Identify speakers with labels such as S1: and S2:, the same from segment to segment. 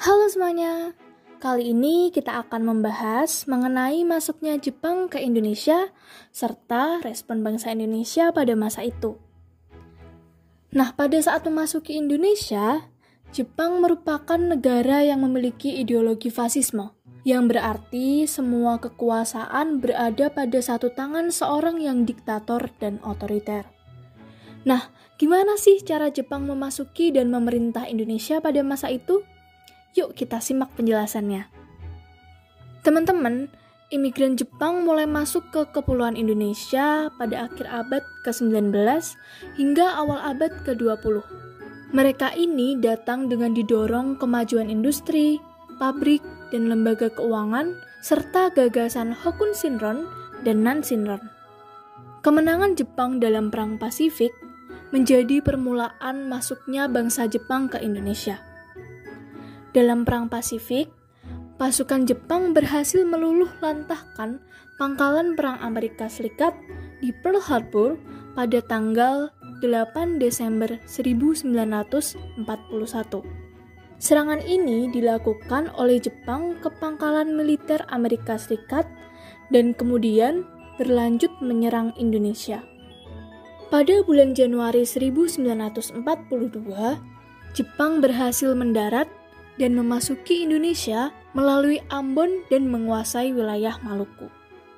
S1: Halo semuanya, kali ini kita akan membahas mengenai masuknya Jepang ke Indonesia serta respon bangsa Indonesia pada masa itu. Nah, pada saat memasuki Indonesia, Jepang merupakan negara yang memiliki ideologi fasisme, yang berarti semua kekuasaan berada pada satu tangan seorang yang diktator dan otoriter. Nah, gimana sih cara Jepang memasuki dan memerintah Indonesia pada masa itu? Yuk kita simak penjelasannya. Teman-teman, imigran Jepang mulai masuk ke Kepulauan Indonesia pada akhir abad ke-19 hingga awal abad ke-20. Mereka ini datang dengan didorong kemajuan industri, pabrik, dan lembaga keuangan, serta gagasan Hokun Shinron dan Nan Shinron. Kemenangan Jepang dalam Perang Pasifik menjadi permulaan masuknya bangsa Jepang ke Indonesia. Dalam Perang Pasifik, pasukan Jepang berhasil meluluh lantahkan pangkalan perang Amerika Serikat di Pearl Harbor pada tanggal 8 Desember 1941. Serangan ini dilakukan oleh Jepang ke pangkalan militer Amerika Serikat dan kemudian berlanjut menyerang Indonesia. Pada bulan Januari 1942, Jepang berhasil mendarat dan memasuki Indonesia melalui Ambon dan menguasai wilayah Maluku.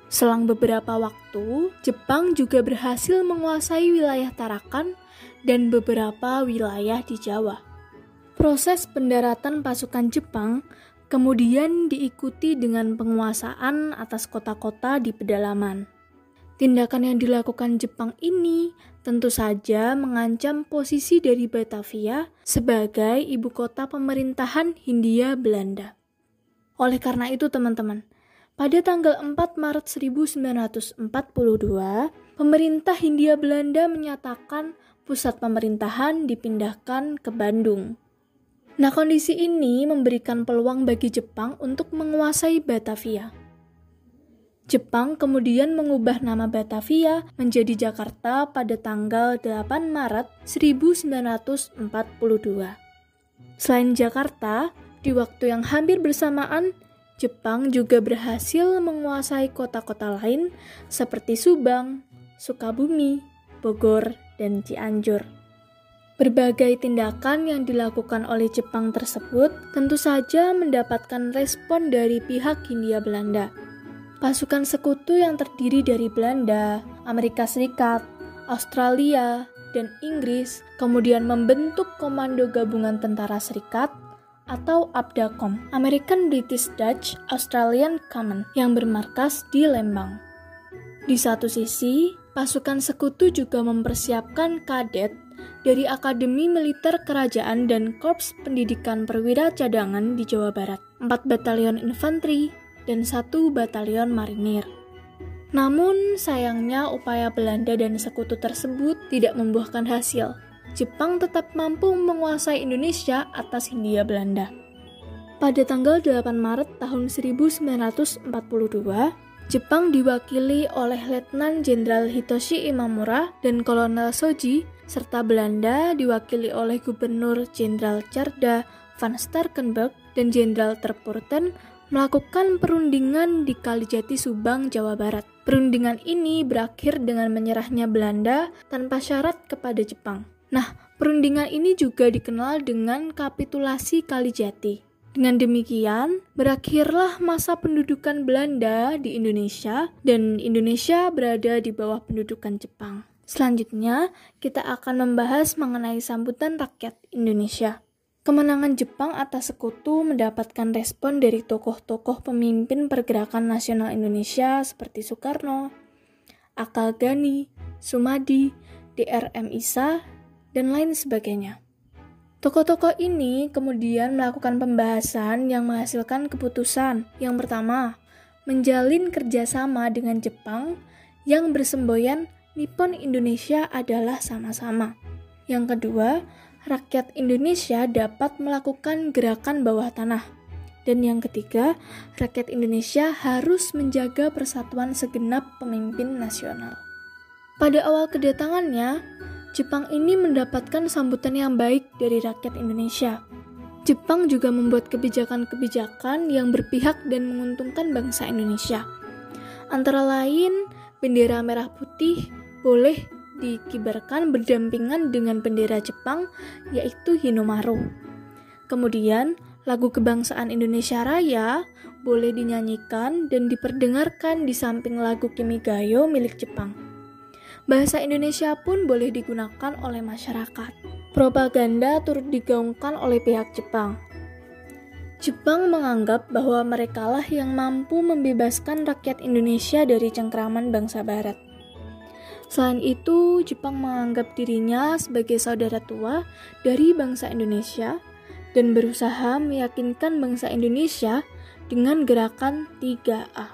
S1: Selang beberapa waktu, Jepang juga berhasil menguasai wilayah Tarakan dan beberapa wilayah di Jawa. Proses pendaratan pasukan Jepang kemudian diikuti dengan penguasaan atas kota-kota di pedalaman. Tindakan yang dilakukan Jepang ini tentu saja mengancam posisi dari Batavia sebagai ibu kota pemerintahan Hindia Belanda. Oleh karena itu, teman-teman, pada tanggal 4 Maret 1942, pemerintah Hindia Belanda menyatakan pusat pemerintahan dipindahkan ke Bandung. Nah, kondisi ini memberikan peluang bagi Jepang untuk menguasai Batavia. Jepang kemudian mengubah nama Batavia menjadi Jakarta pada tanggal 8 Maret 1942. Selain Jakarta, di waktu yang hampir bersamaan, Jepang juga berhasil menguasai kota-kota lain seperti Subang, Sukabumi, Bogor, dan Cianjur. Berbagai tindakan yang dilakukan oleh Jepang tersebut tentu saja mendapatkan respon dari pihak Hindia Belanda. Pasukan sekutu yang terdiri dari Belanda, Amerika Serikat, Australia, dan Inggris kemudian membentuk Komando Gabungan Tentara Serikat atau ABDACOM, American British Dutch Australian Command, yang bermarkas di Lembang. Di satu sisi, pasukan sekutu juga mempersiapkan kadet dari Akademi Militer Kerajaan dan Korps Pendidikan Perwira Cadangan di Jawa Barat, 4 batalion infanteri, dan satu batalion marinir. Namun, sayangnya upaya Belanda dan sekutu tersebut tidak membuahkan hasil. Jepang tetap mampu menguasai Indonesia atas Hindia Belanda. Pada tanggal 8 Maret tahun 1942, Jepang diwakili oleh Letnan Jenderal Hitoshi Imamura dan Kolonel Soji, serta Belanda diwakili oleh Gubernur Jenderal Carda van Starkenburg dan Jenderal Terpurten melakukan perundingan di Kalijati Subang, Jawa Barat. Perundingan ini berakhir dengan menyerahnya Belanda tanpa syarat kepada Jepang. Nah, perundingan ini juga dikenal dengan kapitulasi Kalijati. Dengan demikian, berakhirlah masa pendudukan Belanda di Indonesia dan Indonesia berada di bawah pendudukan Jepang. Selanjutnya, kita akan membahas mengenai sambutan rakyat Indonesia. Kemenangan Jepang atas sekutu mendapatkan respon dari tokoh-tokoh pemimpin pergerakan nasional Indonesia seperti Soekarno, Akal Gani, Sumadi, DRM Isa, dan lain sebagainya. Tokoh-tokoh ini kemudian melakukan pembahasan yang menghasilkan keputusan. Yang pertama, menjalin kerjasama dengan Jepang yang bersemboyan Nippon Indonesia adalah sama-sama. Yang kedua, rakyat Indonesia dapat melakukan gerakan bawah tanah. Dan yang ketiga, rakyat Indonesia harus menjaga persatuan segenap pemimpin nasional. Pada awal kedatangannya, Jepang ini mendapatkan sambutan yang baik dari rakyat Indonesia. Jepang juga membuat kebijakan-kebijakan yang berpihak dan menguntungkan bangsa Indonesia. Antara lain, bendera merah putih boleh dikibarkan berdampingan dengan bendera Jepang, yaitu Hinomaru. Kemudian, lagu kebangsaan Indonesia Raya boleh dinyanyikan dan diperdengarkan di samping lagu Kimigayo milik Jepang. Bahasa Indonesia pun boleh digunakan oleh masyarakat. Propaganda turut digaungkan oleh pihak Jepang. Jepang menganggap bahwa merekalah yang mampu membebaskan rakyat Indonesia dari cengkraman bangsa Barat. Selain itu, Jepang menganggap dirinya sebagai saudara tua dari bangsa Indonesia dan berusaha meyakinkan bangsa Indonesia dengan gerakan 3A.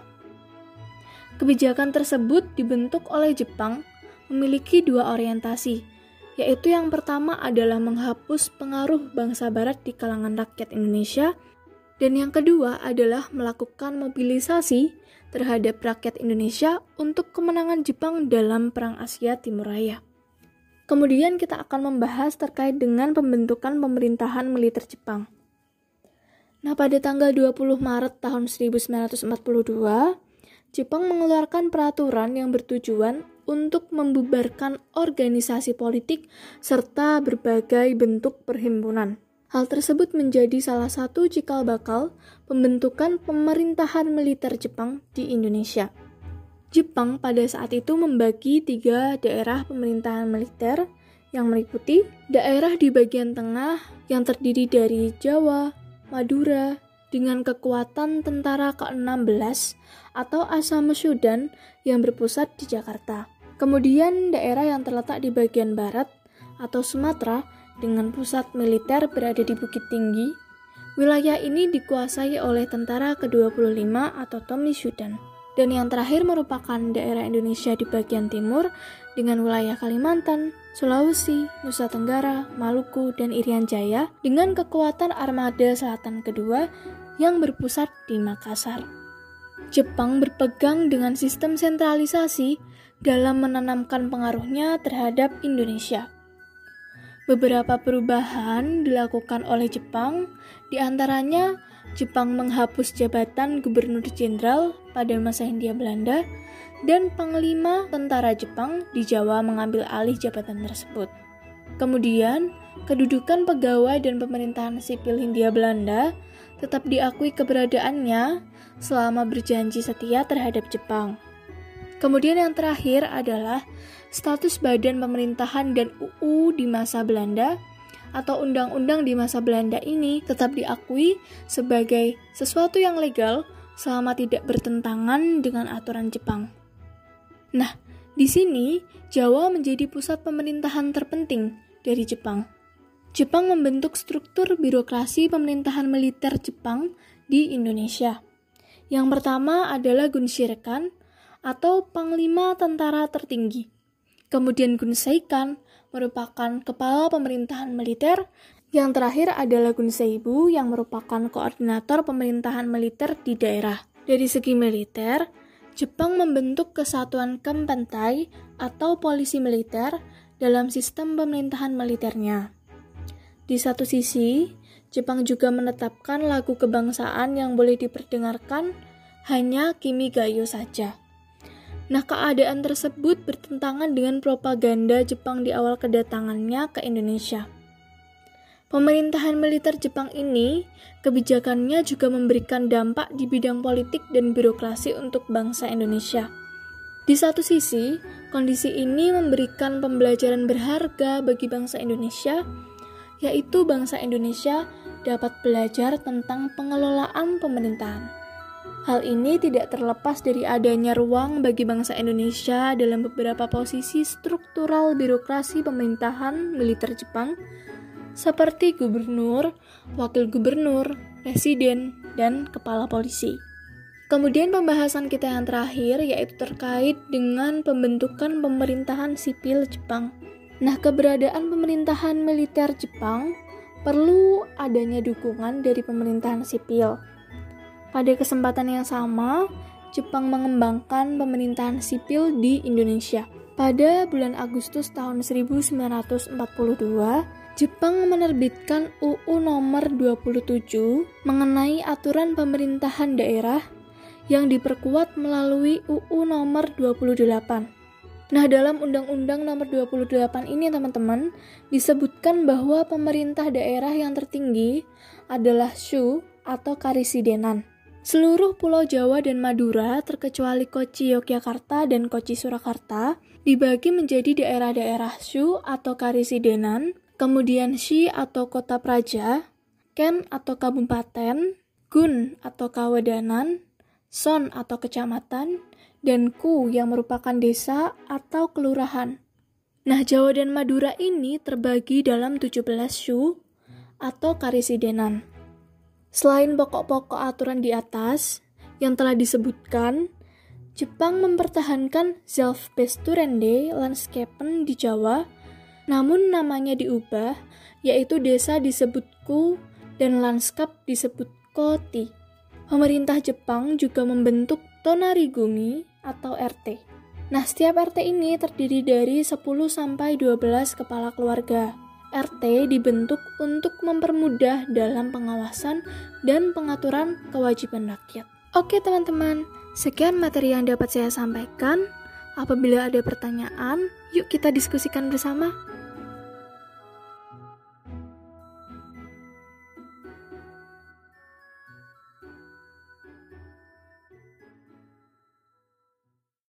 S1: Kebijakan tersebut dibentuk oleh Jepang memiliki dua orientasi, yaitu yang pertama adalah menghapus pengaruh bangsa barat di kalangan rakyat Indonesia, dan yang kedua adalah melakukan mobilisasi terhadap rakyat Indonesia untuk kemenangan Jepang dalam Perang Asia Timur Raya. Kemudian kita akan membahas terkait dengan pembentukan pemerintahan militer Jepang. Nah, pada tanggal 20 Maret tahun 1942, Jepang mengeluarkan peraturan yang bertujuan untuk membubarkan organisasi politik serta berbagai bentuk perhimpunan. Hal tersebut menjadi salah satu cikal bakal pembentukan pemerintahan militer Jepang di Indonesia. Jepang pada saat itu membagi tiga daerah pemerintahan militer yang meliputi daerah di bagian tengah yang terdiri dari Jawa, Madura dengan kekuatan tentara ke-16 atau Asam Sudan yang berpusat di Jakarta. Kemudian daerah yang terletak di bagian barat atau Sumatera dengan pusat militer berada di Bukit Tinggi. Wilayah ini dikuasai oleh tentara ke-25 atau Tommy Sudan. Dan yang terakhir merupakan daerah Indonesia di bagian timur dengan wilayah Kalimantan, Sulawesi, Nusa Tenggara, Maluku, dan Irian Jaya dengan kekuatan armada selatan kedua yang berpusat di Makassar. Jepang berpegang dengan sistem sentralisasi dalam menanamkan pengaruhnya terhadap Indonesia. Beberapa perubahan dilakukan oleh Jepang, di antaranya Jepang menghapus jabatan Gubernur Jenderal pada masa Hindia Belanda dan Panglima Tentara Jepang di Jawa mengambil alih jabatan tersebut. Kemudian, kedudukan pegawai dan pemerintahan sipil Hindia Belanda tetap diakui keberadaannya selama berjanji setia terhadap Jepang. Kemudian yang terakhir adalah status badan pemerintahan dan UU di masa Belanda atau undang-undang di masa Belanda ini tetap diakui sebagai sesuatu yang legal selama tidak bertentangan dengan aturan Jepang. Nah, di sini Jawa menjadi pusat pemerintahan terpenting dari Jepang. Jepang membentuk struktur birokrasi pemerintahan militer Jepang di Indonesia. Yang pertama adalah Gunshirekan atau Panglima Tentara Tertinggi. Kemudian Gunseikan merupakan kepala pemerintahan militer. Yang terakhir adalah Gunseibu yang merupakan koordinator pemerintahan militer di daerah. Dari segi militer, Jepang membentuk kesatuan Kempentai atau polisi militer dalam sistem pemerintahan militernya. Di satu sisi, Jepang juga menetapkan lagu kebangsaan yang boleh diperdengarkan hanya Kimi Gayo saja. Nah, keadaan tersebut bertentangan dengan propaganda Jepang di awal kedatangannya ke Indonesia. Pemerintahan militer Jepang ini, kebijakannya juga memberikan dampak di bidang politik dan birokrasi untuk bangsa Indonesia. Di satu sisi, kondisi ini memberikan pembelajaran berharga bagi bangsa Indonesia, yaitu bangsa Indonesia dapat belajar tentang pengelolaan pemerintahan. Hal ini tidak terlepas dari adanya ruang bagi bangsa Indonesia dalam beberapa posisi struktural birokrasi pemerintahan militer Jepang seperti gubernur, wakil gubernur, presiden, dan kepala polisi. Kemudian pembahasan kita yang terakhir yaitu terkait dengan pembentukan pemerintahan sipil Jepang. Nah, keberadaan pemerintahan militer Jepang perlu adanya dukungan dari pemerintahan sipil. Pada kesempatan yang sama, Jepang mengembangkan pemerintahan sipil di Indonesia. Pada bulan Agustus tahun 1942, Jepang menerbitkan UU nomor 27 mengenai aturan pemerintahan daerah yang diperkuat melalui UU nomor 28. Nah, dalam Undang-Undang Nomor 28 ini, teman-teman, disebutkan bahwa pemerintah daerah yang tertinggi adalah Shu atau Karisidenan. Seluruh Pulau Jawa dan Madura, terkecuali Kochi Yogyakarta dan Kochi Surakarta, dibagi menjadi daerah-daerah Shu atau Karisidenan, kemudian Shi atau Kota Praja, Ken atau Kabupaten, Gun atau Kawadanan, Son atau Kecamatan, dan Ku yang merupakan desa atau kelurahan. Nah, Jawa dan Madura ini terbagi dalam 17 shu atau karisidenan. Selain pokok-pokok aturan di atas yang telah disebutkan, Jepang mempertahankan Zelfbesturende Landscapen di Jawa, namun namanya diubah, yaitu desa disebut Ku dan lanskap disebut Koti. Pemerintah Jepang juga membentuk Tonarigumi atau RT. Nah, setiap RT ini terdiri dari 10 sampai 12 kepala keluarga. RT dibentuk untuk mempermudah dalam pengawasan dan pengaturan kewajiban rakyat. Oke, teman-teman, sekian materi yang dapat saya sampaikan. Apabila ada pertanyaan, yuk kita diskusikan bersama.